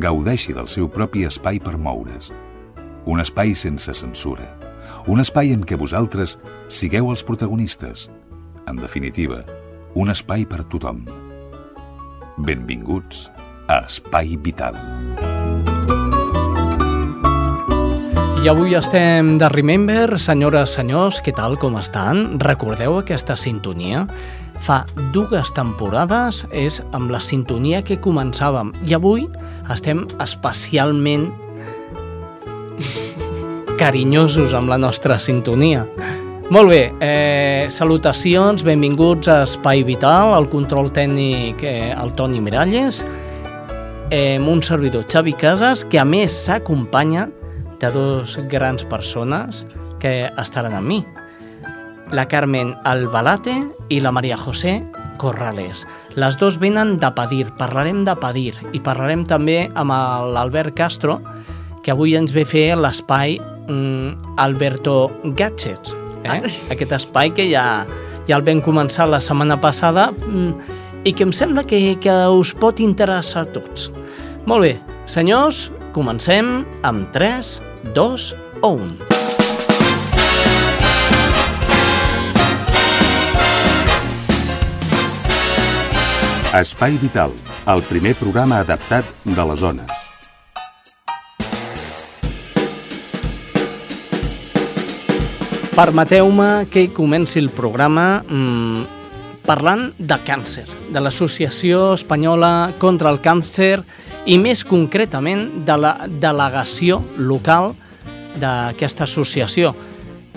gaudeixi del seu propi espai per moure's. Un espai sense censura. Un espai en què vosaltres sigueu els protagonistes. En definitiva, un espai per tothom. Benvinguts a Espai Vital. I avui estem de Remember, senyores, senyors, què tal, com estan? Recordeu aquesta sintonia? Fa dues temporades és amb la sintonia que començàvem i avui estem especialment carinyosos amb la nostra sintonia. Molt bé, eh, salutacions, benvinguts a Espai Vital, al control tècnic eh, el Toni Miralles, eh, un servidor Xavi Casas, que a més s'acompanya de dos grans persones que estaran amb mi, la Carmen Albalate i la Maria José Corrales. Les dos venen de Padir, parlarem de Padir i parlarem també amb l'Albert Castro, que avui ens ve fer l'espai mm, Alberto Gadgets, eh? aquest espai que ja, ja el vam començar la setmana passada mm, i que em sembla que, que us pot interessar a tots. Molt bé, senyors, comencem amb 3, 2 o 1. Espai Vital, el primer programa adaptat de les zones. Permeteu-me que comenci el programa mmm, parlant de càncer, de l'Associació Espanyola contra el Càncer i més concretament de la delegació local d'aquesta associació.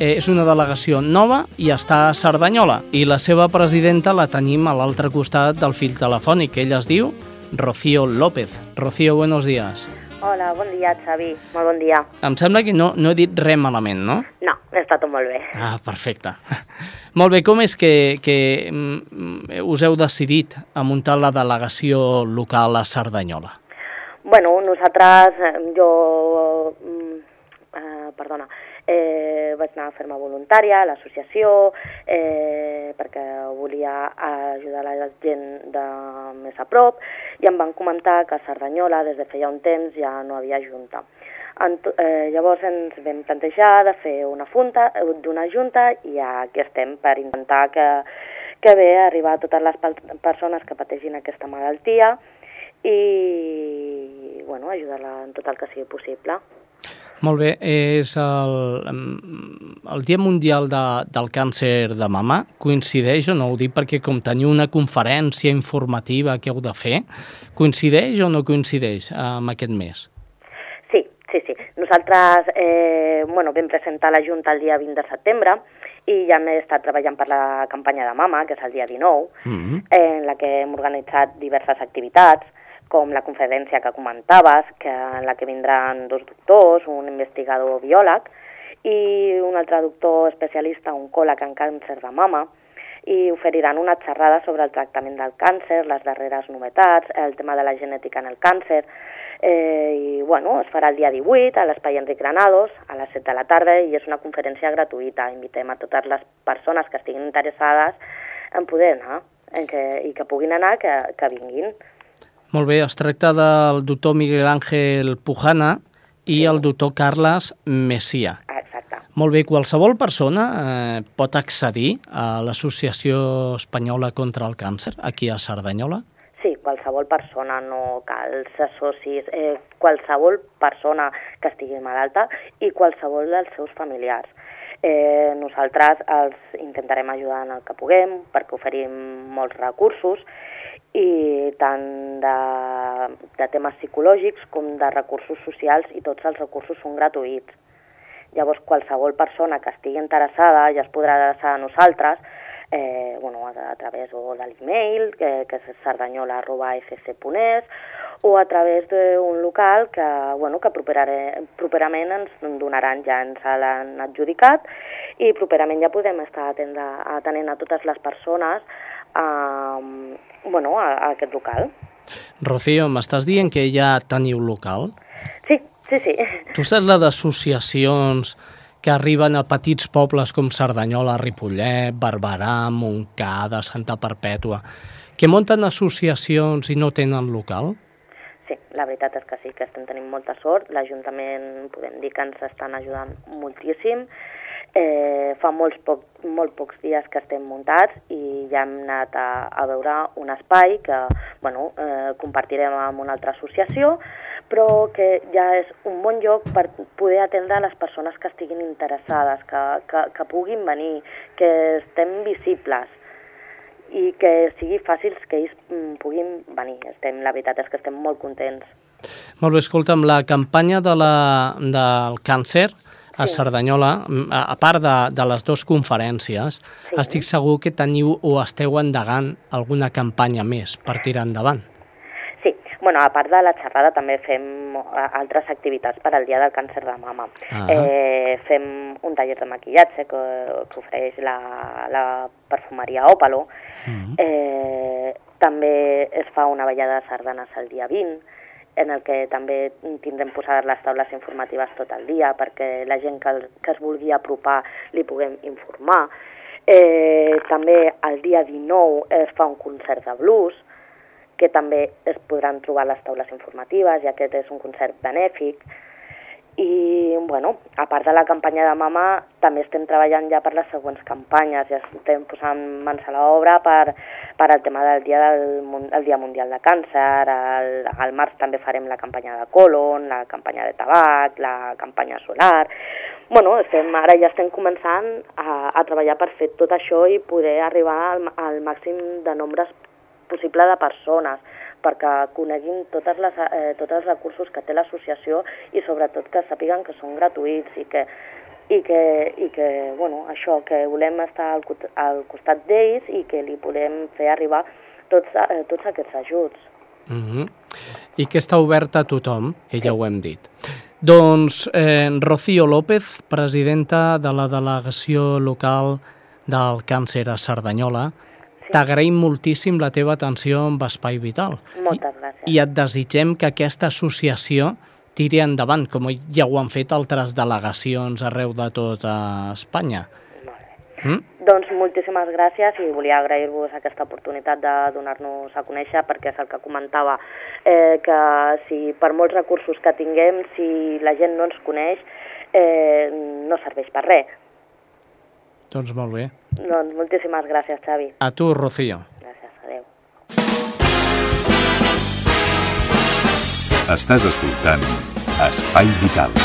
Eh, és una delegació nova i està a Cerdanyola i la seva presidenta la tenim a l'altre costat del fil telefònic. Ella es diu Rocío López. Rocío, buenos días. Hola, bon dia, Xavi. Molt bon dia. Em sembla que no, no he dit res malament, no? No, està tot molt bé. Ah, perfecte. molt bé, com és que, que mm, us heu decidit a muntar la delegació local a Cerdanyola? Bueno, nosaltres, eh, jo, eh, perdona, eh, vaig anar a fer-me voluntària a l'associació eh, perquè volia ajudar la gent de més a prop i em van comentar que a Cerdanyola des de feia un temps ja no havia junta. En, eh, llavors ens vam plantejar de fer una funta d'una junta i aquí estem per intentar que, que bé arribar a totes les persones que pateixin aquesta malaltia i bueno, ajudar-la en tot el que sigui possible. Molt bé, és el, el Dia Mundial de, del Càncer de Mama, coincideix o no? Ho dic perquè com teniu una conferència informativa que heu de fer, coincideix o no coincideix amb aquest mes? Sí, sí, sí. Nosaltres eh, bueno, vam presentar la Junta el dia 20 de setembre i ja hem estat treballant per la campanya de Mama, que és el dia 19, mm -hmm. en la que hem organitzat diverses activitats, com la conferència que comentaves, que, en la que vindran dos doctors, un investigador biòleg i un altre doctor especialista, un còleg en càncer de mama, i oferiran una xerrada sobre el tractament del càncer, les darreres novetats, el tema de la genètica en el càncer, eh, i bueno, es farà el dia 18 a l'Espai Enric Granados a les 7 de la tarda i és una conferència gratuïta. Invitem a totes les persones que estiguin interessades en poder anar en que, i que puguin anar, que, que vinguin. Molt bé, es tracta del doctor Miguel Ángel Pujana i sí. el doctor Carles Messia. Exacte. Molt bé, qualsevol persona eh, pot accedir a l'Associació Espanyola contra el Càncer aquí a Cerdanyola? Sí, qualsevol persona, no cal ser socis, eh, qualsevol persona que estigui malalta i qualsevol dels seus familiars. Eh, nosaltres els intentarem ajudar en el que puguem perquè oferim molts recursos i tant de, de temes psicològics com de recursos socials i tots els recursos són gratuïts. Llavors, qualsevol persona que estigui interessada ja es podrà adreçar a nosaltres eh, bueno, a, a través o de l'email, que, que és sardanyola.fc.es, o a través d'un local que, bueno, que properament ens donaran, ja ens l'han adjudicat, i properament ja podem estar atendre, atenent a totes les persones a, bueno, a, a aquest local. Rocío, m'estàs dient que ja teniu local? Sí, sí, sí. Tu saps la d'associacions que arriben a petits pobles com Cerdanyola, Ripollet, Barberà, Montcada, Santa Perpètua, que munten associacions i no tenen local? Sí, la veritat és que sí, que estem tenint molta sort. L'Ajuntament podem dir que ens estan ajudant moltíssim. Eh, fa molts poc, molt pocs dies que estem muntats i ja hem anat a, a veure un espai que bueno, eh, compartirem amb una altra associació, però que ja és un bon lloc per poder atendre les persones que estiguin interessades, que, que, que puguin venir, que estem visibles i que sigui fàcil que ells mm, puguin venir. Estem, la veritat és que estem molt contents. Molt bé, escolta'm, la campanya de la, del càncer a sí. Cerdanyola, a, a part de, de les dues conferències, sí. estic segur que teniu o esteu endegant alguna campanya més per tirar endavant. Bueno, a part de la xerrada també fem altres activitats per al Dia del Càncer de Mama. Ah. Eh, fem un taller de maquillatge que, que ofereix la, la perfumeria Òpalo. Uh mm-hmm. -huh. eh, també es fa una ballada de sardanes el dia 20, en el que també tindrem posades les taules informatives tot el dia perquè la gent que, que es vulgui apropar li puguem informar. Eh, també el dia 19 es fa un concert de blues, que també es podran trobar les taules informatives, i aquest és un concert benèfic. I, bueno, a part de la campanya de mama, també estem treballant ja per les següents campanyes, ja estem posant mans a l'obra per, per al tema del dia, del, el dia Mundial de Càncer, al, al març també farem la campanya de colon, la campanya de tabac, la campanya solar... Bueno, estem, ara ja estem començant a, a treballar per fer tot això i poder arribar al, al màxim de nombres possible de persones perquè coneguin totes les, eh, tots els recursos que té l'associació i sobretot que sàpiguen que són gratuïts i que, i que, i que bueno, això, que volem estar al, al costat d'ells i que li podem fer arribar tots, eh, tots aquests ajuts. Mm -hmm. I que està oberta a tothom, que ja ho hem dit. Doncs eh, Rocío López, presidenta de la delegació local del càncer a Cerdanyola, T'agraïm moltíssim la teva atenció amb Espai Vital. Moltes gràcies. I, I et desitgem que aquesta associació tiri endavant, com ja ho han fet altres delegacions arreu de tota Espanya. Mm? Doncs moltíssimes gràcies i volia agrair-vos aquesta oportunitat de donar-nos a conèixer perquè és el que comentava, eh, que si per molts recursos que tinguem, si la gent no ens coneix, eh, no serveix per res. Doncs molt bé. Doncs moltíssimes gràcies, Xavi. A tu, Rocío. Gràcies, adeu. Estàs escoltant Espai Vital.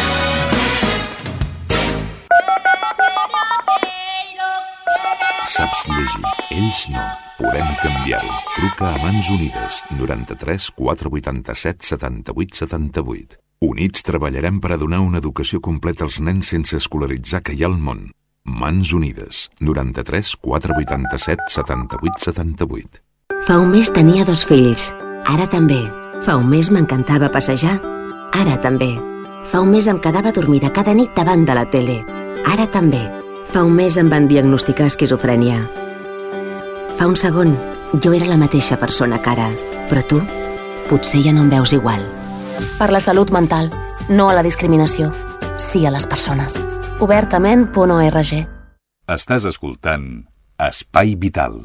Saps llegir? Ells no. Podem canviar-ho. Truca a Mans Unides 93 487 78 78. Units treballarem per a donar una educació completa als nens sense escolaritzar que hi ha al món. Mans Unides, 93 487 78 78. Fa un mes tenia dos fills. Ara també. Fa un mes m'encantava passejar. Ara també. Fa un mes em quedava dormida cada nit davant de la tele. Ara també. Fa un mes em van diagnosticar esquizofrènia. Fa un segon, jo era la mateixa persona que ara, però tu potser ja no em veus igual. Per la salut mental, no a la discriminació, sí a les persones obertament.org. Estàs escoltant Espai Vital.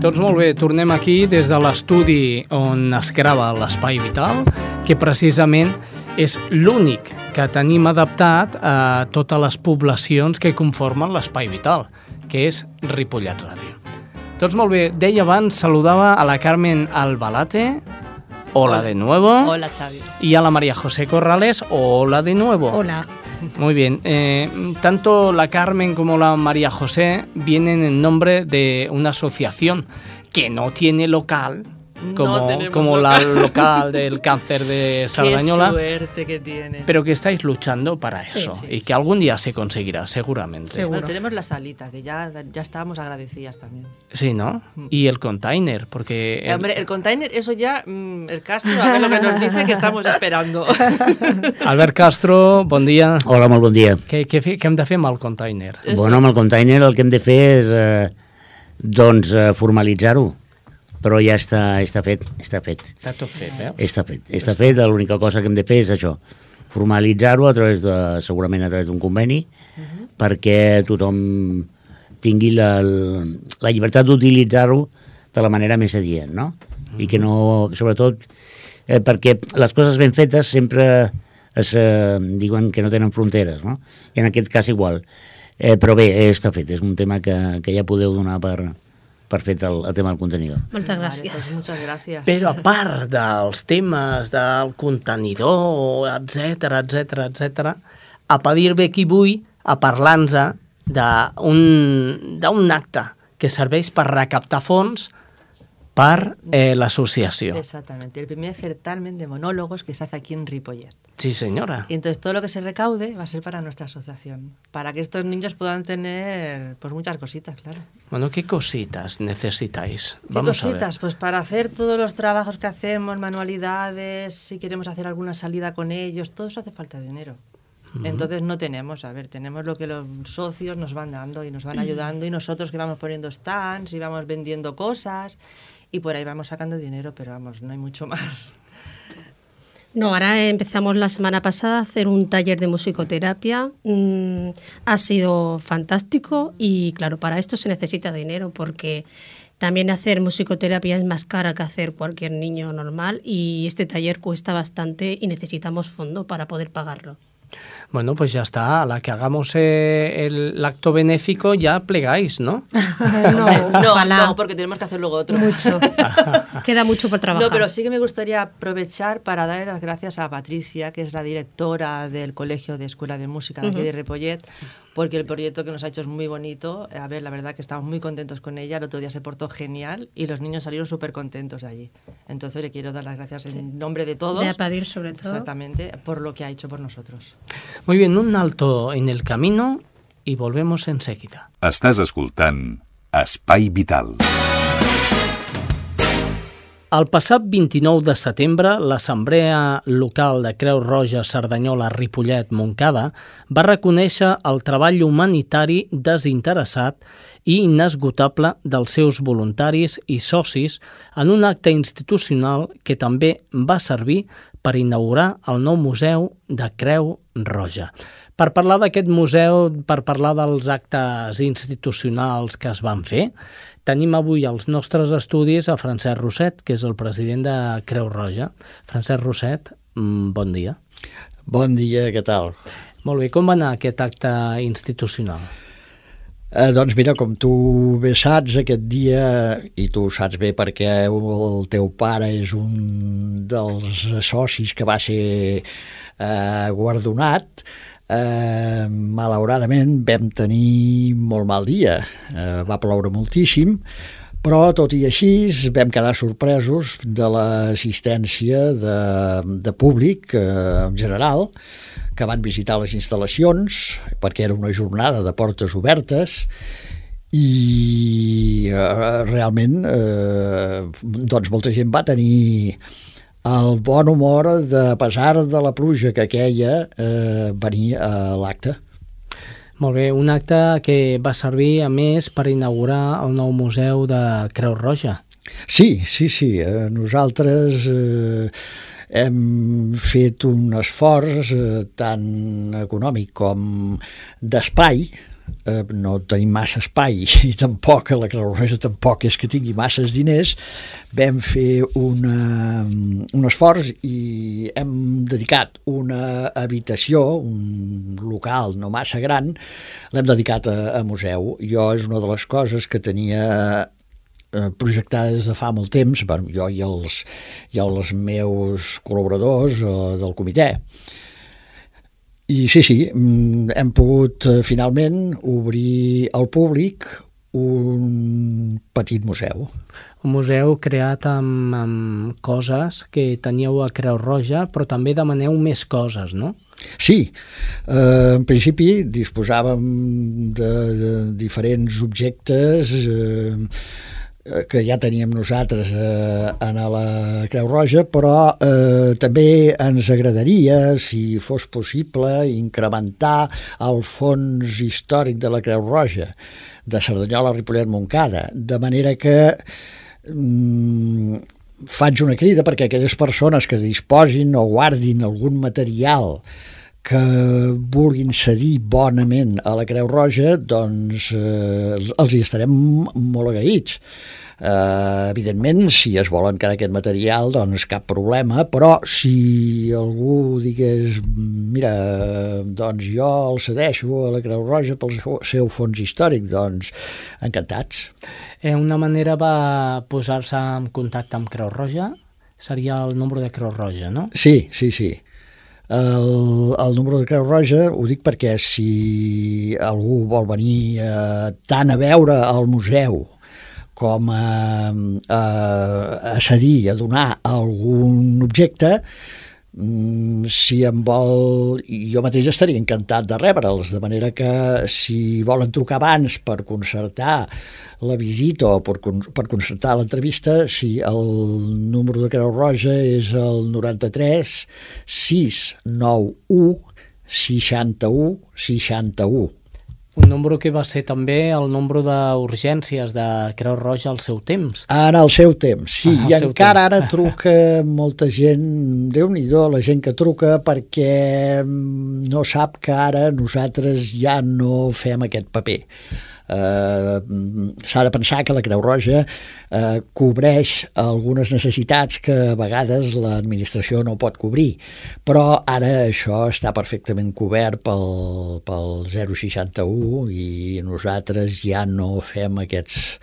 Doncs molt bé, tornem aquí des de l'estudi on es grava l'Espai Vital, que precisament és l'únic que tenim adaptat a totes les poblacions que conformen l'Espai Vital que és Ripollet Ràdio. Doncs molt bé, deia abans, saludava a la Carmen Albalate, hola, hola de nuevo. Hola, Xavi. Y a la María José Corrales, hola de nuevo. Hola. Muy bien, eh, tanto la Carmen como la María José vienen en nombre de una asociación que no tiene local, como, tenemos como la local. local del cáncer de Sardañola. Qué suerte que tienen. Pero que estáis luchando para Sí, eso sí, y sí. que algún día se conseguirá, seguramente. Bueno, tenemos la salita, que ya, ya estábamos agradecidas también. Sí, ¿no? Y el container, porque... Eh, hombre, el container, eso ya, mm, el Castro, a ver lo que nos dice que estamos esperando. Albert Castro, bon dia. Hola, molt bon dia. Què, què, fe- què hem de fer amb el container? Bueno, amb el container el que hem de fer és eh, doncs, eh, formalitzar-ho, però ja està, està fet, està fet. Està tot fet, eh? Està fet, està fet, l'única cosa que hem de fer és això, formalitzar-ho a través de, segurament a través d'un conveni, perquè tothom tingui la, la llibertat d'utilitzar-ho de la manera més adient, no? I que no, sobretot, eh, perquè les coses ben fetes sempre es eh, diuen que no tenen fronteres, no? I en aquest cas igual. Eh, però bé, eh, està fet, és un tema que, que ja podeu donar per, per fet el, el tema del contenidor. Moltes Vale, gràcies. pues muchas gracias. Però a part dels temes del contenidor, etc etc etc, a pedir-ve qui vull a parlar-nos d'un acte que serveix per recaptar fons per eh, l'associació. Exactamente, el primer certamen de monólogos que se hace aquí en Ripollet. Sí, senyora. Y entonces todo lo que se recaude va a ser para nuestra asociación, para que estos niños puedan tener pues muchas cositas, claro. Bueno, ¿qué cositas necesitáis? ¿Qué Vamos a ver. cositas? Pues para hacer todos los trabajos que hacemos, manualidades, si queremos hacer alguna salida con ellos, todo eso hace falta dinero. Entonces no tenemos, a ver, tenemos lo que los socios nos van dando y nos van ayudando y nosotros que vamos poniendo stands y vamos vendiendo cosas y por ahí vamos sacando dinero, pero vamos, no hay mucho más. No, ahora empezamos la semana pasada a hacer un taller de musicoterapia. Mm, ha sido fantástico y claro, para esto se necesita dinero porque también hacer musicoterapia es más cara que hacer cualquier niño normal y este taller cuesta bastante y necesitamos fondo para poder pagarlo. Bueno, pues ya está. A la que hagamos eh, el acto benéfico ya plegáis, ¿no? no, No, ojalá. no, porque tenemos que hacer luego otro. Mucho. Queda mucho por trabajar. No, pero sí que me gustaría aprovechar para dar las gracias a Patricia, que es la directora del Colegio de Escuela de Música de aquí de Repollet, porque el proyecto que nos ha hecho es muy bonito. A ver, la verdad que estamos muy contentos con ella. El otro día se portó genial y los niños salieron súper contentos de allí. Entonces le quiero dar las gracias en nombre de todos. De Apadir, sobre todo. Exactamente, por lo que ha hecho por nosotros. Muy bien, un alto en el camino y volvemos enseguida. Estàs escoltant Espai Vital. El passat 29 de setembre, l'Assemblea Local de Creu Roja Cerdanyola Ripollet Montcada va reconèixer el treball humanitari desinteressat i inesgotable dels seus voluntaris i socis en un acte institucional que també va servir per inaugurar el nou Museu de Creu Roja. Per parlar d'aquest museu, per parlar dels actes institucionals que es van fer, tenim avui als nostres estudis a Francesc Roset, que és el president de Creu Roja. Francesc Roset, mm, bon dia. Bon dia, què tal? Molt bé, com va anar aquest acte institucional? Eh, doncs mira, com tu bé saps, aquest dia, i tu ho saps bé perquè el teu pare és un dels socis que va ser eh, guardonat, eh, malauradament vam tenir molt mal dia. Eh, va ploure moltíssim, però tot i així vam quedar sorpresos de l'assistència de, de públic eh, en general, que van visitar les instal·lacions, perquè era una jornada de portes obertes, i eh, realment eh, doncs molta gent va tenir el bon humor de, a pesar de la pluja que queia, eh, venir a l'acte. Molt bé, un acte que va servir, a més, per inaugurar el nou museu de Creu Roja. Sí, sí, sí. Eh, nosaltres eh, hem fet un esforç eh, tant econòmic com d'espai, eh, no tenim massa espai i tampoc la Creu Roja tampoc és que tingui masses diners, vam fer una, un esforç i hem dedicat una habitació, un local no massa gran, l'hem dedicat a, a museu. Jo és una de les coses que tenia eh, projectades de fa molt temps, bueno, jo i els, i els meus col·laboradors eh, del comitè. I sí, sí, mm, hem pogut eh, finalment obrir al públic un petit museu. Un museu creat amb, amb coses que teníeu a Creu Roja, però també demaneu més coses, no? Sí, eh, en principi disposàvem de, de diferents objectes eh, que ja teníem nosaltres eh, en la Creu Roja, però eh, també ens agradaria, si fos possible, incrementar el fons històric de la Creu Roja, de Cerdanyola, Ripollet, Montcada, de manera que mm, faig una crida perquè aquelles persones que disposin o guardin algun material que vulguin cedir bonament a la Creu Roja, doncs eh, els hi estarem molt agraïts. Eh, evidentment, si es volen quedar aquest material, doncs cap problema, però si algú digués, mira, doncs jo el cedeixo a la Creu Roja pel seu fons històric, doncs encantats. Eh, una manera va posar-se en contacte amb Creu Roja seria el número de Creu Roja, no? Sí, sí, sí. El, el número de Creu Roja ho dic perquè si algú vol venir eh, tant a veure al museu com a, a, a cedir, a donar algun objecte, si em vol, jo mateix estaria encantat de rebre'ls, de manera que si volen trucar abans per concertar la visita o per, per concertar l'entrevista, si el número de Creu Roja és el 93 691 61 61 un número que va ser també el número d'urgències de Creu Roja al seu temps. En el seu temps, sí. Ah, I encara temps. ara truca molta gent, déu nhi la gent que truca perquè no sap que ara nosaltres ja no fem aquest paper eh, s'ha de pensar que la Creu Roja eh, cobreix algunes necessitats que a vegades l'administració no pot cobrir, però ara això està perfectament cobert pel, pel 061 i nosaltres ja no fem aquests,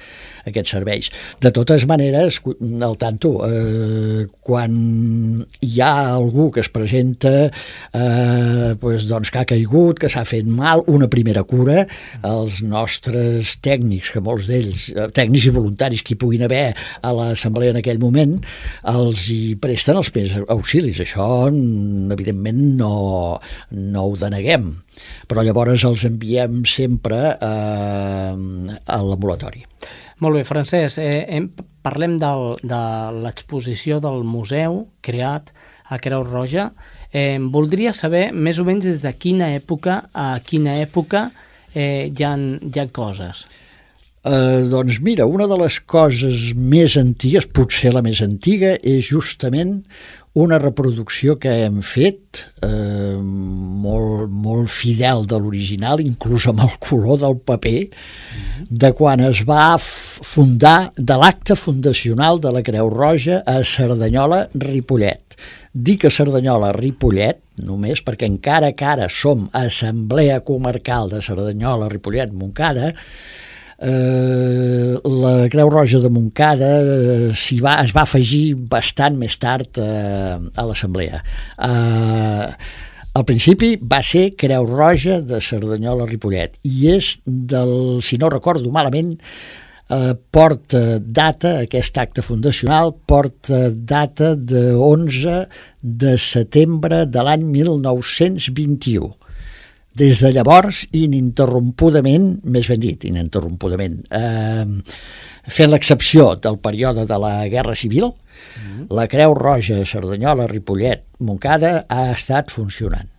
aquests serveis. De totes maneres, al tanto, eh, quan hi ha algú que es presenta eh, pues, doncs, que ha caigut, que s'ha fet mal, una primera cura, els nostres tècnics, que molts d'ells, eh, tècnics i voluntaris que hi puguin haver a l'assemblea en aquell moment, els hi presten els més auxilis. Això, evidentment, no, no ho deneguem però llavors els enviem sempre eh, a l'ambulatori. Molt bé, Francesc, eh, hem, parlem del, de l'exposició del museu creat a Creu Roja. Eh, voldria saber més o menys des de quina època a quina època eh, hi, ha, hi ha coses. Eh, doncs mira, una de les coses més antigues, potser la més antiga, és justament una reproducció que hem fet eh, molt, molt fidel de l'original, inclús amb el color del paper, de quan es va fundar, de l'acte fundacional de la Creu Roja a Cerdanyola-Ripollet. Dic a Cerdanyola-Ripollet només perquè encara que ara som Assemblea Comarcal de Cerdanyola-Ripollet-Moncada, eh, la Creu Roja de Montcada eh, va, es va afegir bastant més tard eh, a l'Assemblea. Eh, al principi va ser Creu Roja de Cerdanyola Ripollet i és del, si no recordo malament, eh, porta data, aquest acte fundacional, porta data de 11 de setembre de l'any 1921 des de llavors, ininterrompudament, més ben dit, ininterrompudament, eh, fent l'excepció del període de la Guerra Civil, mm -hmm. la Creu Roja, Cerdanyola, Ripollet, Moncada ha estat funcionant,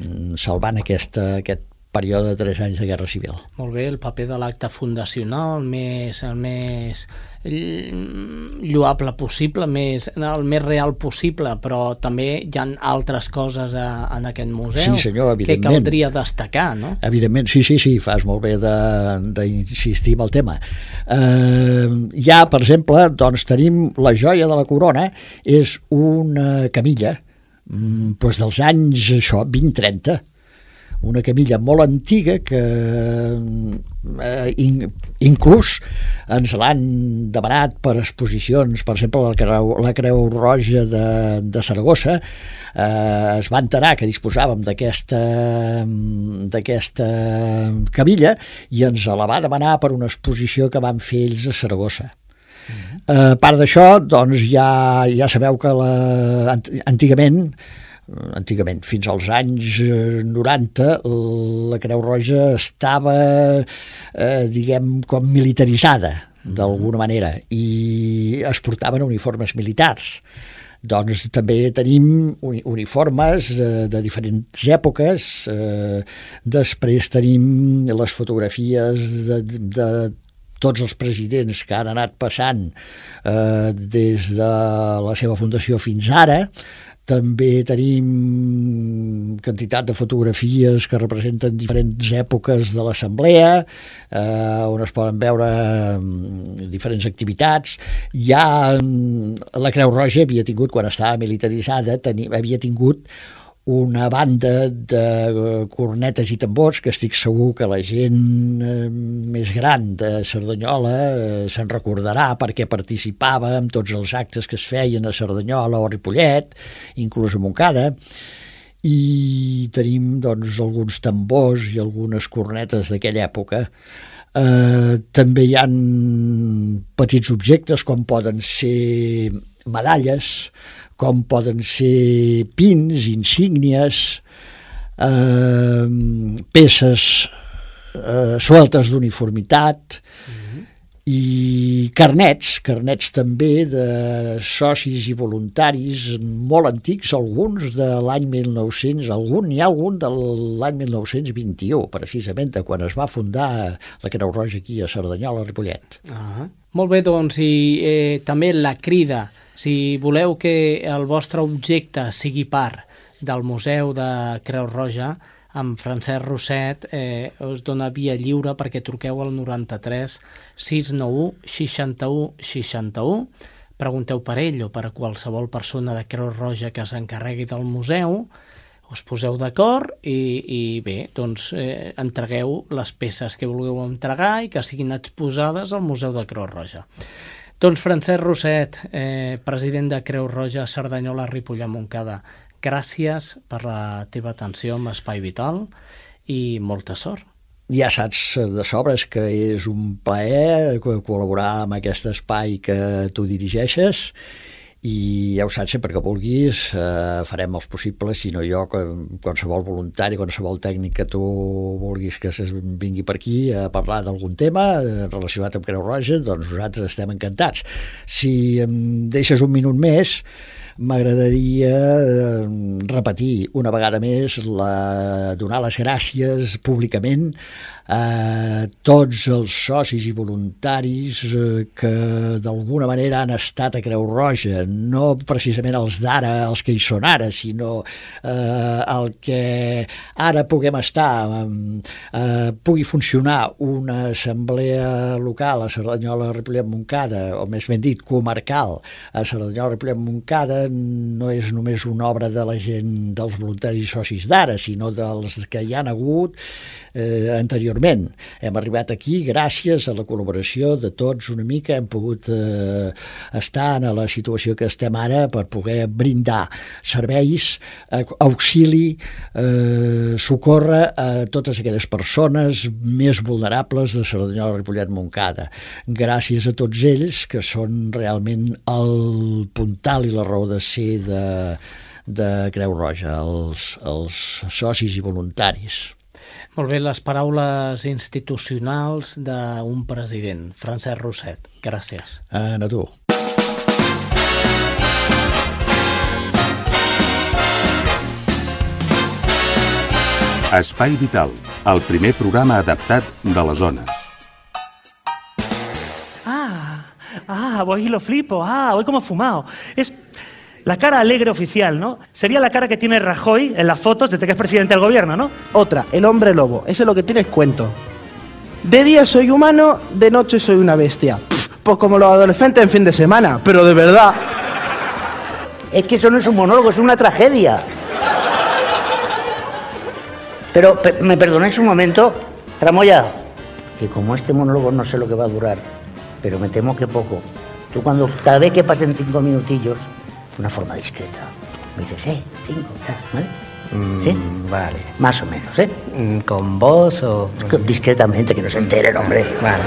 mm, salvant aquesta, aquest període de 3 anys de Guerra Civil. Molt bé, el paper de l'acte fundacional, el més, el més lloable possible, més, el més real possible, però també hi ha altres coses a, en aquest museu sí, senyor, que caldria destacar, no? Evidentment, sí, sí, sí, fas molt bé d'insistir en el tema. Eh, ja, per exemple, doncs tenim la joia de la corona, és una camilla, mm, doncs dels anys, això, 20-30, una camilla molt antiga que eh, in, inclús ens l'han demanat per exposicions, per exemple la Creu, la Creu Roja de, de Saragossa eh, es va enterar que disposàvem d'aquesta d'aquesta camilla i ens la va demanar per una exposició que van fer ells a Saragossa. -huh. eh, a part d'això, doncs ja, ja sabeu que la, antigament antigament, fins als anys 90, eh, la Creu Roja estava, eh, diguem, com militaritzada, d'alguna manera, i es portaven uniformes militars. Doncs també tenim uniformes eh, de diferents èpoques, eh, després tenim les fotografies de, de tots els presidents que han anat passant eh, des de la seva fundació fins ara, també tenim quantitat de fotografies que representen diferents èpoques de l'assemblea, eh, on es poden veure mm, diferents activitats. Ja mm, la Creu Roja havia tingut, quan estava militaritzada, tenia, havia tingut una banda de eh, cornetes i tambors que estic segur que la gent eh, més gran de Cerdanyola eh, se'n recordarà perquè participava en tots els actes que es feien a Cerdanyola o a Ripollet, inclús a Montcada, i tenim doncs, alguns tambors i algunes cornetes d'aquella època. Eh, també hi han petits objectes com poden ser medalles, com poden ser pins, insígnies, eh, peces eh, sueltes d'uniformitat mm -hmm. i carnets, carnets també de socis i voluntaris molt antics, alguns de l'any 1900, algun, n'hi ha algun de l'any 1921, precisament de quan es va fundar la Creu Roja aquí a Cerdanyola, a Ripollet. Ah, molt bé, doncs, i eh, també la crida si voleu que el vostre objecte sigui part del Museu de Creu Roja, amb Francesc Rosset eh, us dona via lliure perquè truqueu al 93 691 61 61 pregunteu per ell o per qualsevol persona de Creu Roja que s'encarregui del museu us poseu d'acord i, i bé, doncs eh, entregueu les peces que vulgueu entregar i que siguin exposades al Museu de Creu Roja. Doncs Francesc Roset, eh, president de Creu Roja Cerdanyola Ripollà Montcada, gràcies per la teva atenció amb Espai Vital i molta sort. Ja saps de sobres que és un plaer col·laborar amb aquest espai que tu dirigeixes i ja ho saps, sempre que vulguis eh, farem els possibles, si no jo qualsevol voluntari, qualsevol tècnic que tu vulguis que vingui per aquí a parlar d'algun tema eh, relacionat amb Creu Roja, doncs nosaltres estem encantats. Si em deixes un minut més, m'agradaria eh, repetir una vegada més la, donar les gràcies públicament a tots els socis i voluntaris eh, que d'alguna manera han estat a Creu Roja, no precisament els d'ara, els que hi són ara, sinó eh, el que ara puguem estar, eh, pugui funcionar una assemblea local a Cerdanyola, Ripollet, Montcada, o més ben dit, comarcal a Cerdanyola, Ripollet, Montcada, no és només una obra de la gent, dels voluntaris socis d'ara, sinó dels que hi han hagut eh, anteriorment. Hem arribat aquí gràcies a la col·laboració de tots una mica, hem pogut eh, estar en la situació que estem ara per poder brindar serveis, eh, auxili, eh, socórrer a totes aquelles persones més vulnerables de Cerdanyola, Ripollet, Montcada. Gràcies a tots ells, que són realment el puntal i la raó de ser de, de Creu Roja, els, els socis i voluntaris. Molt bé, les paraules institucionals d'un president, Francesc Roset. Gràcies. Ah, a tu. Espai Vital, el primer programa adaptat de les zones. Ah, ah, voy lo flipo, ah, voy como fumado. Es la cara alegre oficial, ¿no? Sería la cara que tiene Rajoy en las fotos desde que es presidente del gobierno, ¿no? Otra, el hombre lobo. Ese es lo que tienes cuento. De día soy humano, de noche soy una bestia. pues como los adolescentes en fin de semana, pero de verdad. Es que eso no es un monólogo, es una tragedia. Pero, pe- ¿me perdonáis un momento? Tramoya, que como este monólogo no sé lo que va a durar, pero me temo que poco, tú cuando, cada vez que pasen cinco minutillos, una forma discreta, me dices, eh, cinco, tal, ¿vale? ¿Sí? Mm, Vale. Más o menos, ¿eh? Mm, ¿Con vos o...? Discretamente, que no se enteren, hombre. Vale.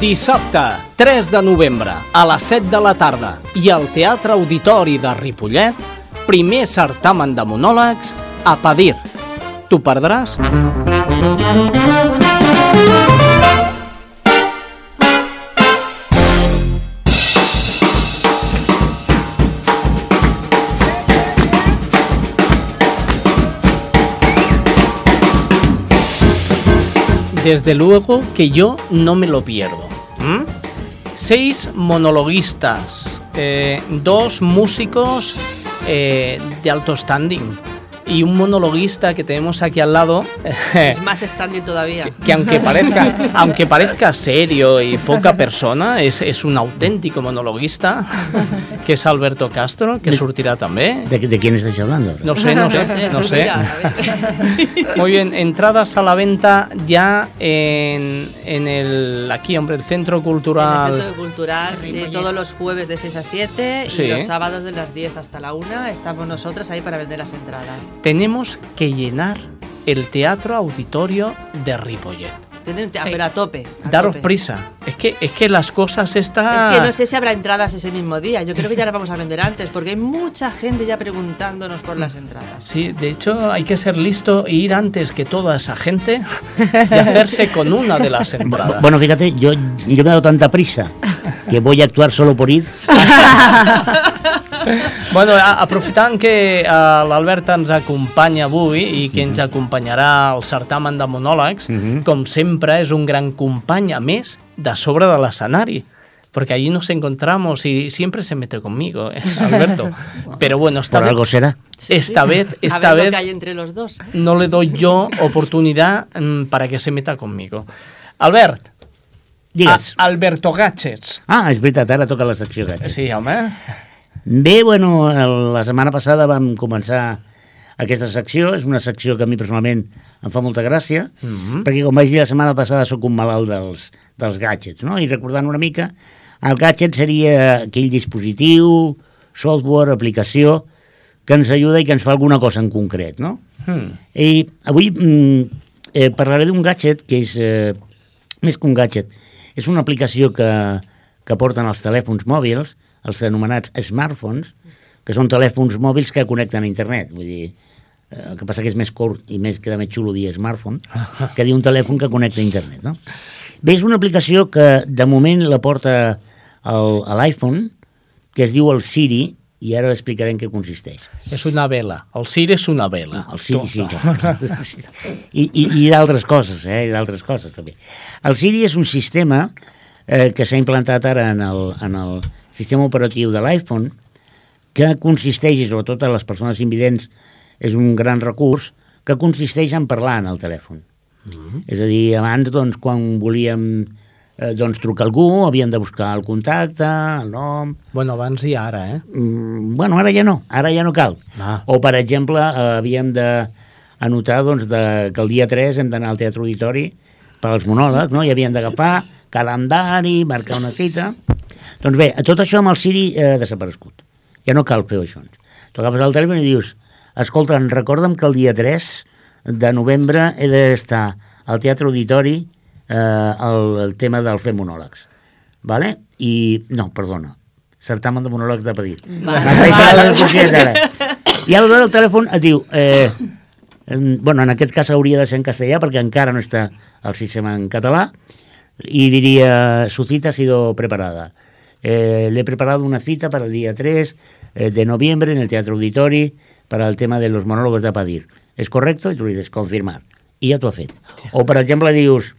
Dissabte, 3 de novembre, a les 7 de la tarda, i al Teatre Auditori de Ripollet, primer certamen de monòlegs a Padir. T'ho perdràs? Desde luego que yo no me lo pierdo. ¿m? Seis monologuistas, eh, dos músicos eh, de alto standing y un monologuista que tenemos aquí al lado. Es más standing todavía. que aunque parezca, aunque parezca serio y poca persona, es, es un auténtico monologuista, que es Alberto Castro, que surtirá también. ¿De, de quién estáis hablando? No sé, no sé, no sé. Muy bien, entradas a la venta ya en, en el aquí, hombre, el Centro En el Cultural. Centro Cultural, sí, todos los jueves de 6 a 7 Sí. y los sábados de las 10 hasta la 1 estamos nosotros ahí para vender las entradas. Tenemos que llenar el Teatro Auditorio de Ripollet. Tienen- Sí. Pero a tope. a Daros tope. prisa. Es que, es que las cosas están... Es que no sé si habrá entradas ese mismo día. Yo creo que ya las vamos a vender antes, porque hay mucha gente ya preguntándonos por las entradas. Sí, de hecho hay que ser listo e ir antes que toda esa gente y hacerse con una de las entradas. Bueno, fíjate, yo, yo me he dado tanta prisa que voy a actuar solo por ir. Bueno, aprofitant que eh, l'Albert ens acompanya avui i que ens acompanyarà al certamen de monòlegs, com sempre és un gran company, a més, de sobre de l'escenari. Porque allí nos encontramos y siempre se mete conmigo, ¿eh, Alberto. Pero bueno, esta Por vez, algo será. esta vez, a esta ver lo vez que hay entre los dos. no le doy yo oportunidad mm, para que se meta conmigo. Albert, Digues. a- Alberto Gadgets. Ah, és veritat, ara toca la secció gadget. Sí, home. Bé, bueno, la setmana passada vam començar aquesta secció, és una secció que a mi personalment em fa molta gràcia, mm -hmm. perquè com vaig dir la setmana passada sóc un malalt dels, dels gadgets, no? I recordant una mica, el gadget seria aquell dispositiu, software, aplicació, que ens ajuda i que ens fa alguna cosa en concret, no? Hmm. I avui mm, eh, parlaré d'un gadget que és, eh, més que un gadget, és una aplicació que, que porten els telèfons mòbils, els anomenats smartphones, que són telèfons mòbils que connecten a internet. Vull dir, el que passa que és més curt i més queda més xulo dir smartphone que dir un telèfon que connecta a internet. No? Bé, és una aplicació que de moment la porta el- a l'iPhone, que es diu el Siri, i ara explicaré en què consisteix. És una vela. El Siri és una vela. El Siri, sí. sí. I, i, i d'altres coses, eh? I d'altres coses, també. El Siri és un sistema eh, que s'ha implantat ara en el, en el sistema operatiu de l'iPhone, que consisteix, i sobretot a les persones invidents és un gran recurs, que consisteix en parlar en el telèfon. Mm -hmm. És a dir, abans, doncs, quan volíem eh, doncs, trucar algú, havíem de buscar el contacte, el nom... Bueno, abans i ara, eh? Mm, bueno, ara ja no, ara ja no cal. Ah. O, per exemple, eh, havíem de anotar doncs, de, que el dia 3 hem d'anar al Teatre Auditori per als monòlegs, no? i havíem d'agafar calendari, marcar una cita... Doncs bé, tot això amb el Siri eh, desaparegut. Ja no cal fer això. Tu agafes el telèfon i dius escolta, recorda'm que el dia 3 de novembre he d'estar al Teatre Auditori eh, el, el tema del fer monòlegs. Vale? I, no, perdona, certamen de monòlegs de pedir. I aleshores el telèfon et diu, eh, bueno, en aquest cas hauria de ser en castellà perquè encara no està el sistema en català, y diría, su cita ha sido preparada. Eh, le he preparado una cita para el día 3 eh, de noviembre en el Teatro Auditori para el tema de los monólogos de Padir. ¿Es correcto? I tu li dius, confirmar. I ja t'ho ha fet. O, per exemple, dius,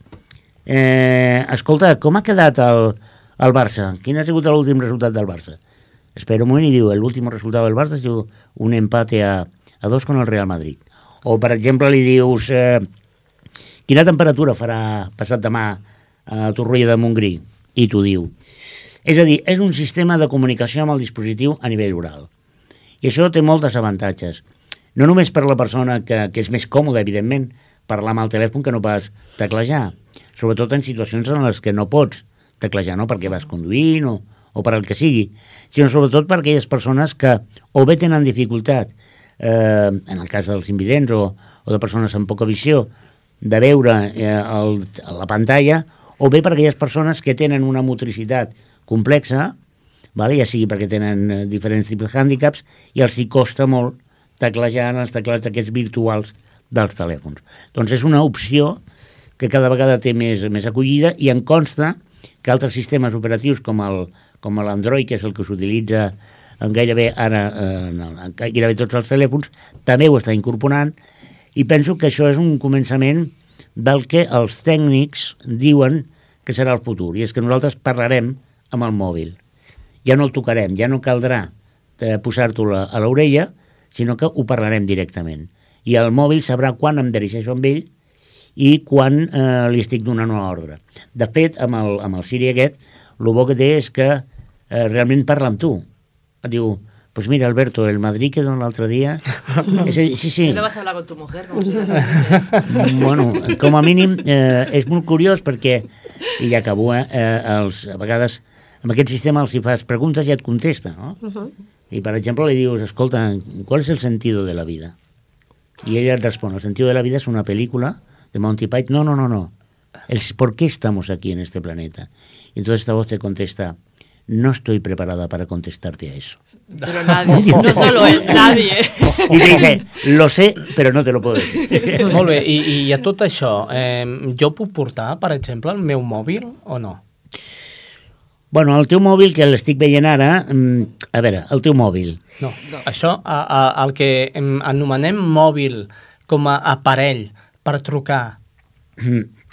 eh, escolta, com ha quedat el, el Barça? Quin ha sigut l'últim resultat del Barça? Espera un moment i diu, el último resultado del Barça ha sido un empate a, a dos con el Real Madrid. O, per exemple, li dius, eh, quina temperatura farà passat demà a Torroella de Montgrí? I t'ho diu. És a dir, és un sistema de comunicació amb el dispositiu a nivell oral. I això té moltes avantatges. no només per la persona que, que és més còmoda, evidentment, parlar amb el telèfon que no pas teclejar, sobretot en situacions en les que no pots teclejar, no? perquè vas conduint o, o per al que sigui, sinó sobretot per aquelles persones que o bé tenen dificultat, eh, en el cas dels invidents o, o de persones amb poca visió, de veure eh, el, la pantalla, o bé per aquelles persones que tenen una motricitat complexa, vale? ja sigui perquè tenen eh, diferents tipus de hàndicaps, i els hi costa molt teclejar en els teclats aquests virtuals dels telèfons. Doncs és una opció que cada vegada té més, més acollida i en consta que altres sistemes operatius com el com l'Android, que és el que s'utilitza en gairebé ara eh, en gairebé tots els telèfons, també ho està incorporant i penso que això és un començament del que els tècnics diuen que serà el futur, i és que nosaltres parlarem amb el mòbil. Ja no el tocarem, ja no caldrà eh, posar-t'ho a l'orella, sinó que ho parlarem directament. I el mòbil sabrà quan em dirigeixo amb ell i quan eh, li estic donant una ordre. De fet, amb el, amb el Siri aquest, el bo que té és que eh, realment parla amb tu. Et diu, pues mira, Alberto, el Madrid que don l'altre dia... sí, sí, sí. No vas a hablar con tu mujer? Com si bueno, com a mínim, eh, és molt curiós perquè, i ja acabo, eh, eh, els, a vegades amb aquest sistema els hi fas preguntes i et contesta, no? Uh -huh. I, per exemple, li dius, escolta, ¿cuál es el sentido de la vida? Y ella responde, el sentido de la vida es una película de Monty Python. No, no, no, no. El por qué estamos aquí en este planeta. Y entonces esta voz te contesta, no estoy preparada para contestarte a eso. Pero nadie, no solo él, nadie. Y te dice, lo sé, pero no te lo puedo decir. Molt bé, i, i a tot això, eh, jo puc portar, per exemple, el meu mòbil o no? Bueno, el teu mòbil, que l'estic veient ara, mm, a veure, el teu mòbil. No, no. això, a, a, el que anomenem mòbil com a aparell per trucar,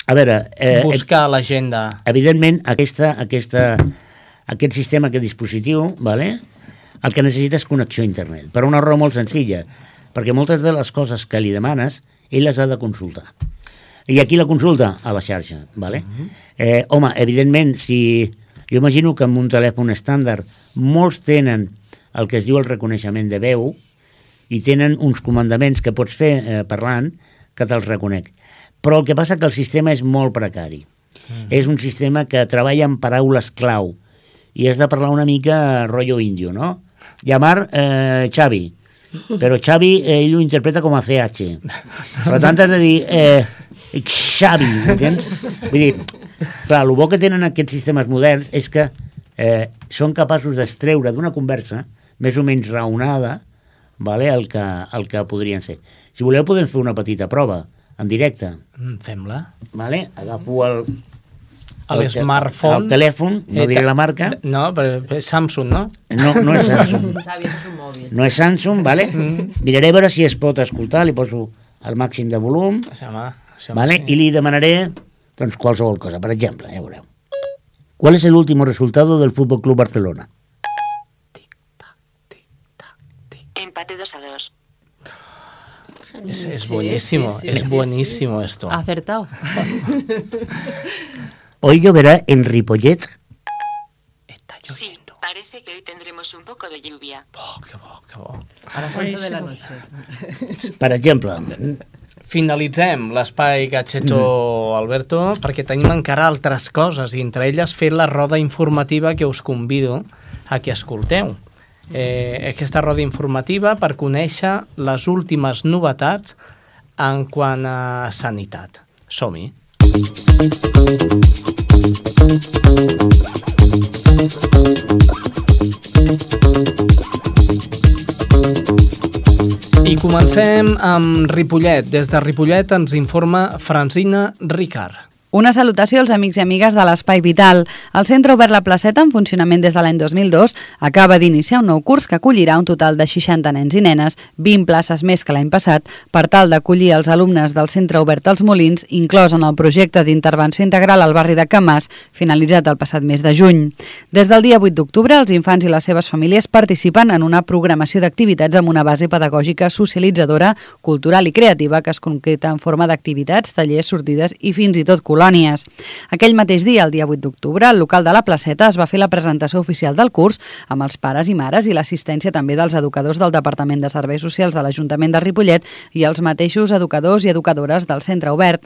a veure... Eh, buscar l'agenda... Evidentment, aquesta, aquesta, aquest sistema, aquest dispositiu, vale? el que necessita és connexió a internet, per una raó molt senzilla, perquè moltes de les coses que li demanes, ell les ha de consultar. I aquí la consulta? A la xarxa, vale? Uh -huh. eh, home, evidentment, si jo imagino que amb un telèfon estàndard molts tenen el que es diu el reconeixement de veu i tenen uns comandaments que pots fer eh, parlant que te'ls reconec. Però el que passa que el sistema és molt precari. Mm. És un sistema que treballa amb paraules clau i has de parlar una mica rotllo índio, no? Llamar eh, Xavi, però Xavi eh, ell ho interpreta com a CH. Per tant, has de dir eh, Xavi, entens? Vull dir, clar, el bo que tenen aquests sistemes moderns és que eh, són capaços d'estreure d'una conversa més o menys raonada vale, el, que, el que podrien ser. Si voleu podem fer una petita prova en directe. Mm, Fem-la. Vale? Agafo el, el, el smartphone. El telèfon, no eh, diré la marca. No, però és Samsung, no? No, no és Samsung. Sabi, és un mòbil. No és Samsung, vale? Mm. Miraré a veure si es pot escoltar, li poso el màxim de volum. Sembla, sembla vale? Sí. I li demanaré doncs, qualsevol cosa. Per exemple, ja veureu. ¿Cuál es el último resultado del Fútbol Club Barcelona? Tic. Empate 2 a 2. Es, es buenísimo, sí, sí, sí, es buenísimo esto. Acertado. Hoy lloverá en Ripollet. Está lloviendo. Sí, parece que hoy tendremos un poco de lluvia. Oh, qué bo, qué bo. A las 11 de la noche. Per exemple, finalitzem l'espai Gadgeto mm. Alberto perquè tenim encara altres coses i entre elles fer la roda informativa que us convido a que escolteu. Eh, aquesta roda informativa per conèixer les últimes novetats en quant a sanitat. Som-hi. I comencem amb Ripollet. Des de Ripollet ens informa Francina Ricard. Una salutació als amics i amigues de l'Espai Vital. El Centre Obert La Placeta, en funcionament des de l'any 2002, acaba d'iniciar un nou curs que acollirà un total de 60 nens i nenes, 20 places més que l'any passat, per tal d'acollir els alumnes del Centre Obert als Molins, inclòs en el projecte d'intervenció integral al barri de Camàs, finalitzat el passat mes de juny. Des del dia 8 d'octubre, els infants i les seves famílies participen en una programació d'activitats amb una base pedagògica socialitzadora, cultural i creativa que es concreta en forma d'activitats, tallers, sortides i fins i tot col·lar errònies. Aquell mateix dia, el dia 8 d'octubre, al local de la placeta es va fer la presentació oficial del curs amb els pares i mares i l'assistència també dels educadors del Departament de Serveis Socials de l'Ajuntament de Ripollet i els mateixos educadors i educadores del centre obert.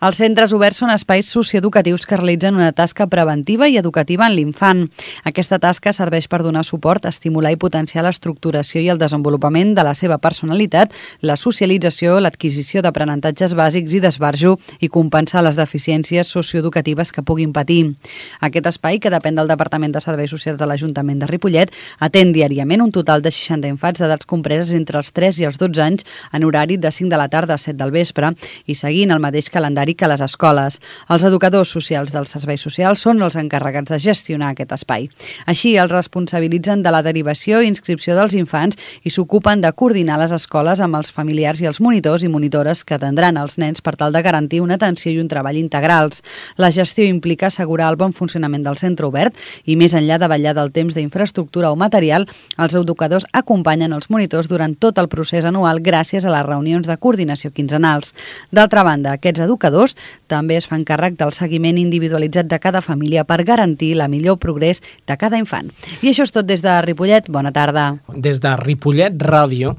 Els centres oberts són espais socioeducatius que realitzen una tasca preventiva i educativa en l'infant. Aquesta tasca serveix per donar suport, estimular i potenciar l'estructuració i el desenvolupament de la seva personalitat, la socialització, l'adquisició d'aprenentatges bàsics i d'esbarjo i compensar les deficiències socioeducatives que puguin patir. Aquest espai, que depèn del Departament de Serveis Socials de l'Ajuntament de Ripollet, atén diàriament un total de 60 infants d'edats compreses entre els 3 i els 12 anys en horari de 5 de la tarda a 7 del vespre i seguint el mateix calendari que les escoles. Els educadors socials dels serveis socials són els encarregats de gestionar aquest espai. Així, els responsabilitzen de la derivació i inscripció dels infants i s'ocupen de coordinar les escoles amb els familiars i els monitors i monitores que atendran els nens per tal de garantir una atenció i un treball integrals. La gestió implica assegurar el bon funcionament del centre obert i, més enllà de vetllar del temps d'infraestructura o material, els educadors acompanyen els monitors durant tot el procés anual gràcies a les reunions de coordinació quinzenals. D'altra banda, aquests educadors també es fan càrrec del seguiment individualitzat de cada família per garantir la millor progrés de cada infant. I això és tot des de Ripollet. Bona tarda. Des de Ripollet Ràdio,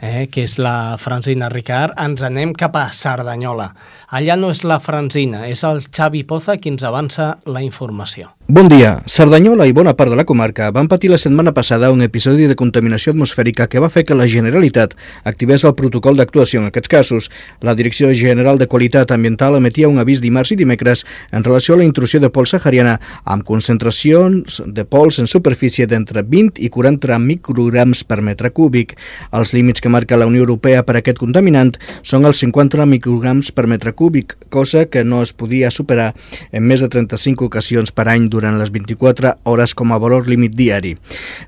eh, que és la Francina Ricard, ens anem cap a Cerdanyola. Allà no és la Francina, és el Xavi Poza qui ens avança la informació. Bon dia. Cerdanyola i bona part de la comarca van patir la setmana passada un episodi de contaminació atmosfèrica que va fer que la Generalitat activés el protocol d'actuació en aquests casos. La Direcció General de Qualitat Ambiental emetia un avís dimarts i dimecres en relació a la intrusió de pols sahariana amb concentracions de pols en superfície d'entre 20 i 40 micrograms per metre cúbic. Els límits que marca la Unió Europea per a aquest contaminant són els 50 micrograms per metre cosa que no es podia superar en més de 35 ocasions per any durant les 24 hores com a valor límit diari.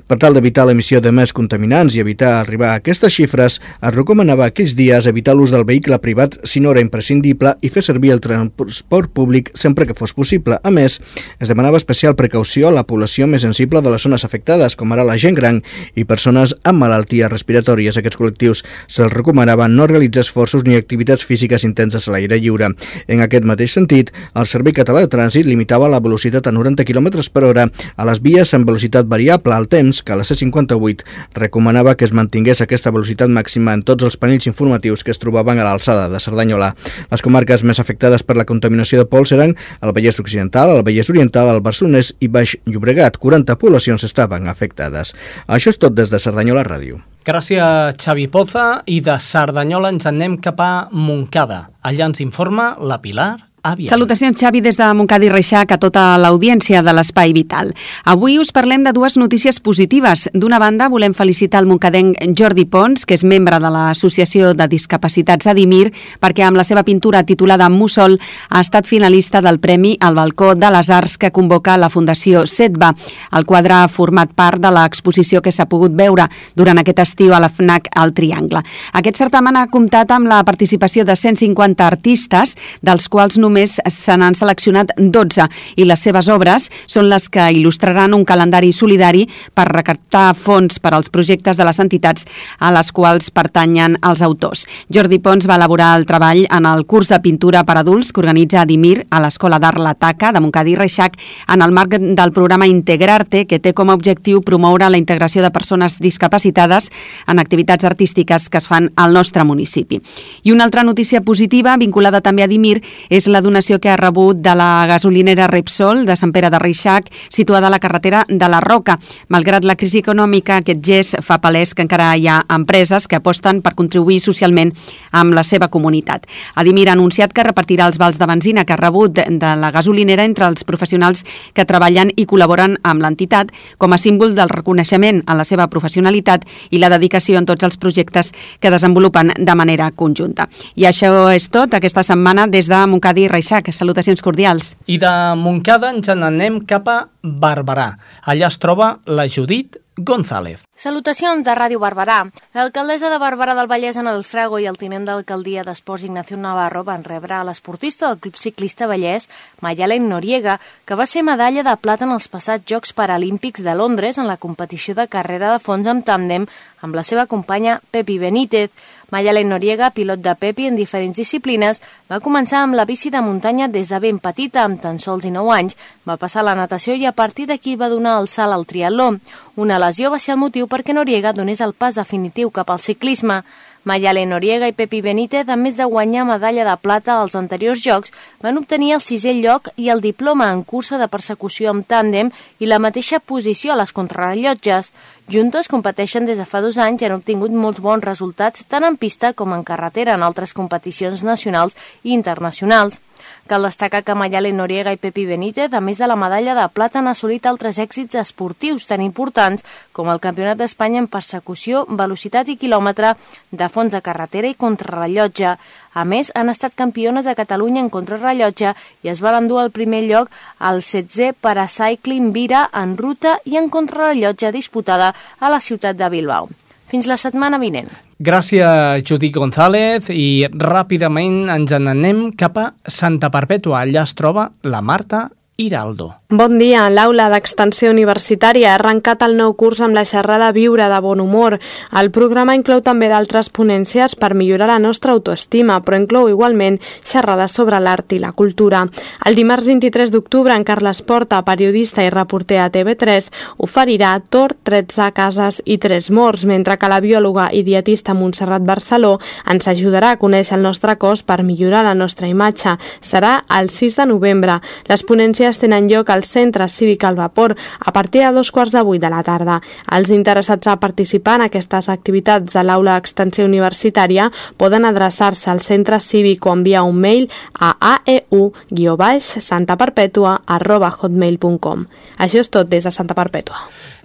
Per tal d'evitar l'emissió de més contaminants i evitar arribar a aquestes xifres, es recomanava aquells dies evitar l'ús del vehicle privat si no era imprescindible i fer servir el transport públic sempre que fos possible. A més, es demanava especial precaució a la població més sensible de les zones afectades, com ara la gent gran i persones amb malalties respiratòries. Aquests col·lectius se'ls recomanava no realitzar esforços ni activitats físiques intenses a l'aire lliure. En aquest mateix sentit, el Servei Català de Trànsit limitava la velocitat a 90 40 km per hora a les vies amb velocitat variable al temps que la C58 recomanava que es mantingués aquesta velocitat màxima en tots els panells informatius que es trobaven a l'alçada de Cerdanyola. Les comarques més afectades per la contaminació de pols eren el Vallès Occidental, el Vallès Oriental, el Barcelonès i Baix Llobregat. 40 poblacions estaven afectades. Això és tot des de Cerdanyola Ràdio. Gràcies, Xavi Poza. I de Cerdanyola ens anem cap a Montcada. Allà ens informa la Pilar Aviam. Salutacions, Xavi, des de Montcada i Reixac a tota l'audiència de l'Espai Vital. Avui us parlem de dues notícies positives. D'una banda, volem felicitar el moncadenc Jordi Pons, que és membre de l'Associació de Discapacitats Adimir, perquè amb la seva pintura titulada Mussol ha estat finalista del Premi al Balcó de les Arts que convoca la Fundació Setba. El quadre ha format part de l'exposició que s'ha pogut veure durant aquest estiu a la FNAC al Triangle. Aquest certamen ha comptat amb la participació de 150 artistes, dels quals només només se n'han seleccionat 12 i les seves obres són les que il·lustraran un calendari solidari per recaptar fons per als projectes de les entitats a les quals pertanyen els autors. Jordi Pons va elaborar el treball en el curs de pintura per adults que organitza Adimir a l'Escola d'Art La Taca de Montcada i Reixac en el marc del programa Integrarte que té com a objectiu promoure la integració de persones discapacitades en activitats artístiques que es fan al nostre municipi. I una altra notícia positiva vinculada també a Adimir és la la donació que ha rebut de la gasolinera Repsol de Sant Pere de Reixac, situada a la carretera de la Roca. Malgrat la crisi econòmica, aquest gest fa palès que encara hi ha empreses que aposten per contribuir socialment amb la seva comunitat. Adimir ha anunciat que repartirà els vals de benzina que ha rebut de la gasolinera entre els professionals que treballen i col·laboren amb l'entitat com a símbol del reconeixement a la seva professionalitat i la dedicació en tots els projectes que desenvolupen de manera conjunta. I això és tot aquesta setmana des de Montcada Reixac. Salutacions cordials. I de Montcada ens n'anem cap a Barberà. Allà es troba la Judit González. Salutacions de Ràdio Barberà. L'alcaldessa de Barberà del Vallès, en el Frago, i el tinent d'alcaldia d'Esports, Ignacio Navarro, van rebre a l'esportista del Club Ciclista Vallès, Mayalen Noriega, que va ser medalla de plata en els passats Jocs Paralímpics de Londres en la competició de carrera de fons amb tàndem amb la seva companya Pepi Benítez. Mayalen Noriega, pilot de Pepi en diferents disciplines, va començar amb la bici de muntanya des de ben petita, amb tan sols 19 anys, va passar la natació i a partir d'aquí va donar el salt al triatló. Una lesió va ser el motiu perquè Noriega donés el pas definitiu cap al ciclisme. Mayale Noriega i Pepi Benítez, a més de guanyar medalla de plata als anteriors Jocs, van obtenir el sisè lloc i el diploma en cursa de persecució amb tàndem i la mateixa posició a les contrarrellotges. Juntes competeixen des de fa dos anys i han obtingut molts bons resultats tant en pista com en carretera en altres competicions nacionals i internacionals. Cal destacar que Mayale Noriega i Pepi Benítez, a més de la medalla de plata, han assolit altres èxits esportius tan importants com el Campionat d'Espanya en persecució, velocitat i quilòmetre, de fons de carretera i contrarrellotge. A més, han estat campiones de Catalunya en contrarrellotge i es van endur al primer lloc al 16è Paracycling Vira en ruta i en contrarrellotge disputada a la ciutat de Bilbao. Fins la setmana vinent. Gràcies, Judit González, i ràpidament ens n'anem cap a Santa Perpètua. Allà es troba la Marta Hiraldo. Bon dia. L'aula d'extensió universitària ha arrencat el nou curs amb la xerrada Viure de bon humor. El programa inclou també d'altres ponències per millorar la nostra autoestima, però inclou igualment xerrades sobre l'art i la cultura. El dimarts 23 d'octubre, en Carles Porta, periodista i reporter a TV3, oferirà Tor, 13 cases i 3 morts, mentre que la biòloga i dietista Montserrat Barceló ens ajudarà a conèixer el nostre cos per millorar la nostra imatge. Serà el 6 de novembre. Les ponències tenen lloc al Centre Cívic al Vapor a partir de dos quarts de vuit de la tarda. Els interessats a participar en aquestes activitats a l'aula d'extensió universitària poden adreçar-se al centre cívic o enviar un mail a aeu-santaperpètua.hotmail.com Això és tot des de Santa Perpètua.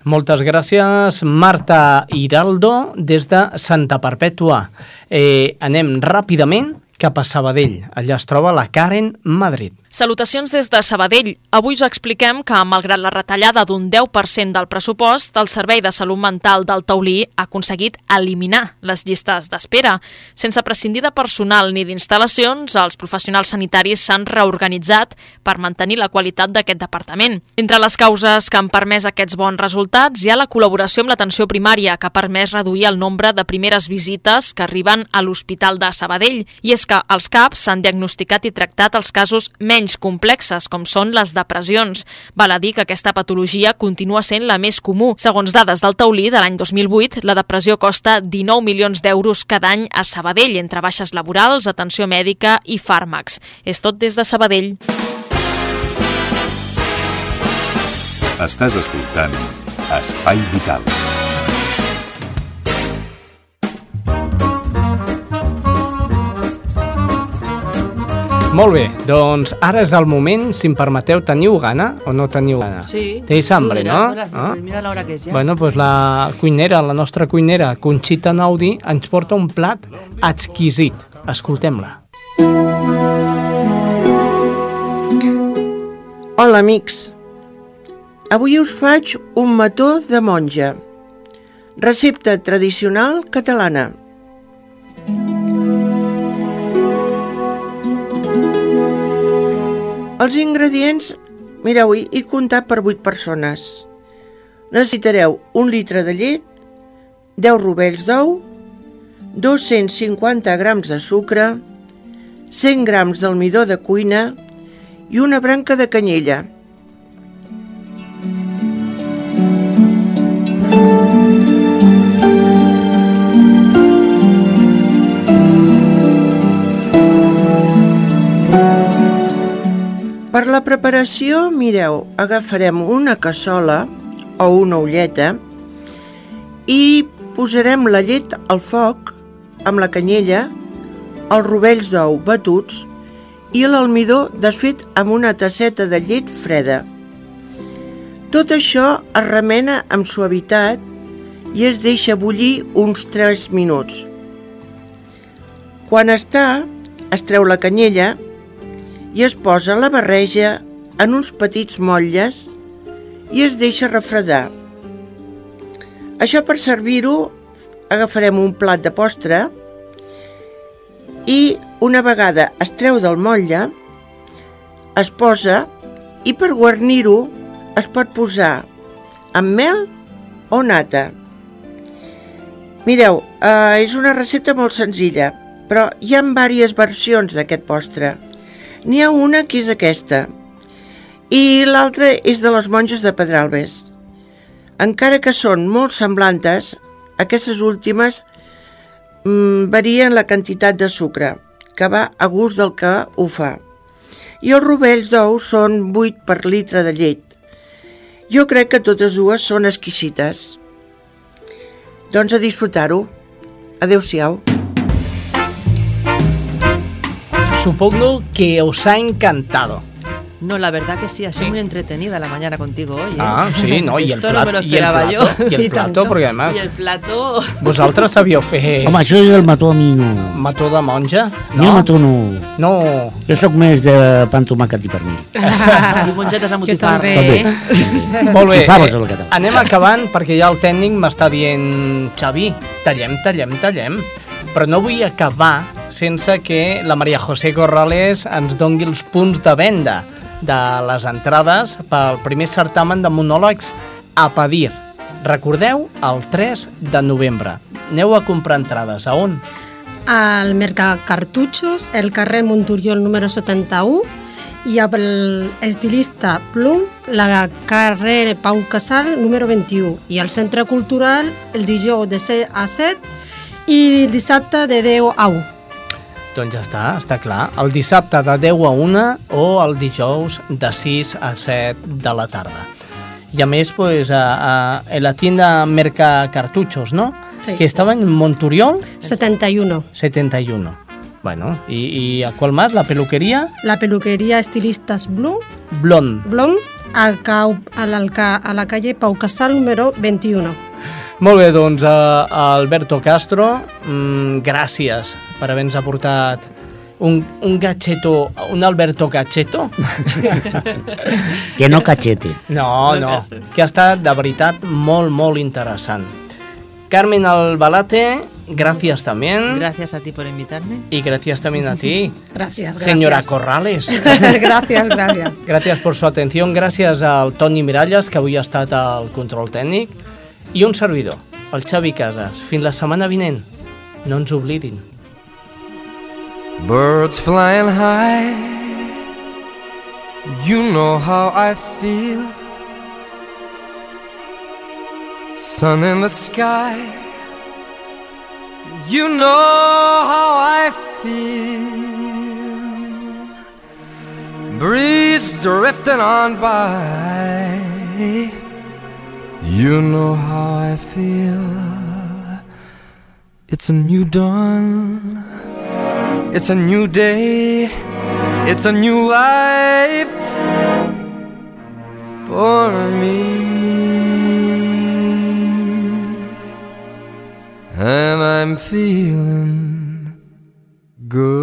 Moltes gràcies, Marta Hiraldo, des de Santa Perpètua. Eh, anem ràpidament cap a Sabadell. Allà es troba la Karen Madrid. Salutacions des de Sabadell. Avui us expliquem que, malgrat la retallada d'un 10% del pressupost, el Servei de Salut Mental del Taulí ha aconseguit eliminar les llistes d'espera. Sense prescindir de personal ni d'instal·lacions, els professionals sanitaris s'han reorganitzat per mantenir la qualitat d'aquest departament. Entre les causes que han permès aquests bons resultats hi ha la col·laboració amb l'atenció primària, que ha permès reduir el nombre de primeres visites que arriben a l'Hospital de Sabadell. I és que els CAPs s'han diagnosticat i tractat els casos menys menys complexes, com són les depressions. Val a dir que aquesta patologia continua sent la més comú. Segons dades del Taulí de l'any 2008, la depressió costa 19 milions d'euros cada any a Sabadell, entre baixes laborals, atenció mèdica i fàrmacs. És tot des de Sabadell. Estàs escoltant Espai Vital. Molt bé, doncs ara és el moment, si em permeteu, teniu gana o no teniu gana? Sí. Tenéis hambre, Tú no? Ah? Mira la hora que es ya. Bueno, pues la cuinera, la nostra cuinera, Conxita Naudi, ens porta un plat exquisit. Escoltem-la. Hola, amics. Avui us faig un mató de monja. Recepta tradicional catalana. Els ingredients, mireu, he he comptat per 8 persones. Necessitareu un litre de llet, 10 rovells d'ou, 250 grams de sucre, 100 grams d'almidó de cuina i una branca de canyella. Per la preparació, mireu, agafarem una cassola o una ulleta i posarem la llet al foc amb la canyella, els rovells d'ou batuts i l'almidó desfet amb una tasseta de llet freda. Tot això es remena amb suavitat i es deixa bullir uns 3 minuts. Quan està, es treu la canyella i es posa la barreja en uns petits motlles i es deixa refredar. Això per servir-ho agafarem un plat de postre i una vegada es treu del motlle, es posa i per guarnir-ho es pot posar amb mel o nata. Mireu, eh, és una recepta molt senzilla, però hi ha diverses versions d'aquest postre. N'hi ha una que és aquesta, i l'altra és de les monges de Pedralbes. Encara que són molt semblantes, aquestes últimes mm, varien la quantitat de sucre, que va a gust del que ho fa. I els rovells d'ou són 8 per litre de llet. Jo crec que totes dues són exquisites. Doncs a disfrutar-ho. Adéu-siau. Supongo que os ha encantado. No, la verdad que sí, ha sido muy entretenida la mañana contigo hoy. ¿eh? Ah, sí, no, i el Esto plat, no me lo i el esperaba plato, yo. i el plato, perquè además Y el plato... vosaltres sabíeu fer Home, això del mató a mi no... mató de monja? No? Jo el mató no... No. Jo sóc més de pa amb tomàquet i pernil. I mongetes amb Jo també. També. Molt bé, Faves eh, anem acabant perquè ja el tècnic m'està dient Xavi, tallem, tallem, tallem però no vull acabar sense que la Maria José Corrales ens dongui els punts de venda de les entrades pel primer certamen de monòlegs a Padir. Recordeu, el 3 de novembre. Aneu a comprar entrades. A on? Al Mercat Cartutxos, el carrer Monturiol número 71, i el estilista Plum, la carrer Pau Casal número 21, i al Centre Cultural el dijous de 7 a 7 i el dissabte de 10 a 1. Doncs ja està, està clar. El dissabte de 10 a 1 o el dijous de 6 a 7 de la tarda. I a més, pues, a, a, en la tienda Merca Cartuchos, ¿no? Sí. Que estaba en Monturiol 71. 71. Bueno, ¿y, y a cuál más? ¿La peluquería? La peluquería Estilistas Blum, Blond. Blom, a, a, la, a la calle Pau Casal número 21. Molt bé, doncs, a, a Alberto Castro, mm, gràcies per haver-nos aportat un, un gatxeto, un Alberto Gatxeto. Que no cachete. No, no, que ha estat de veritat molt, molt interessant. Carmen Albalate, gracias también. Gracias a ti por invitarme. Y gracias también a ti. Gracias. Señora gracias. Corrales. gracias, gracias. Gràcies per su atenció, gràcies al Toni Miralles, que avui ha estat al control tècnic, i un servidor, el Xavi Casas. Fins la setmana vinent. No ens oblidin. Birds flying high, you know how I feel. Sun in the sky, you know how I feel. Breeze drifting on by, you know how I feel. It's a new dawn. It's a new day, it's a new life for me. And I'm feeling good.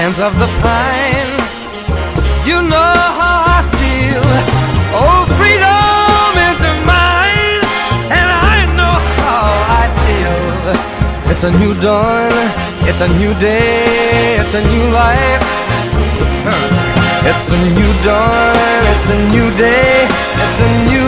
scent of the pine. You know how I feel. Oh, freedom is mine, and I know how I feel. It's a new dawn, it's a new day, it's a new life. It's a new dawn, it's a new day, it's a new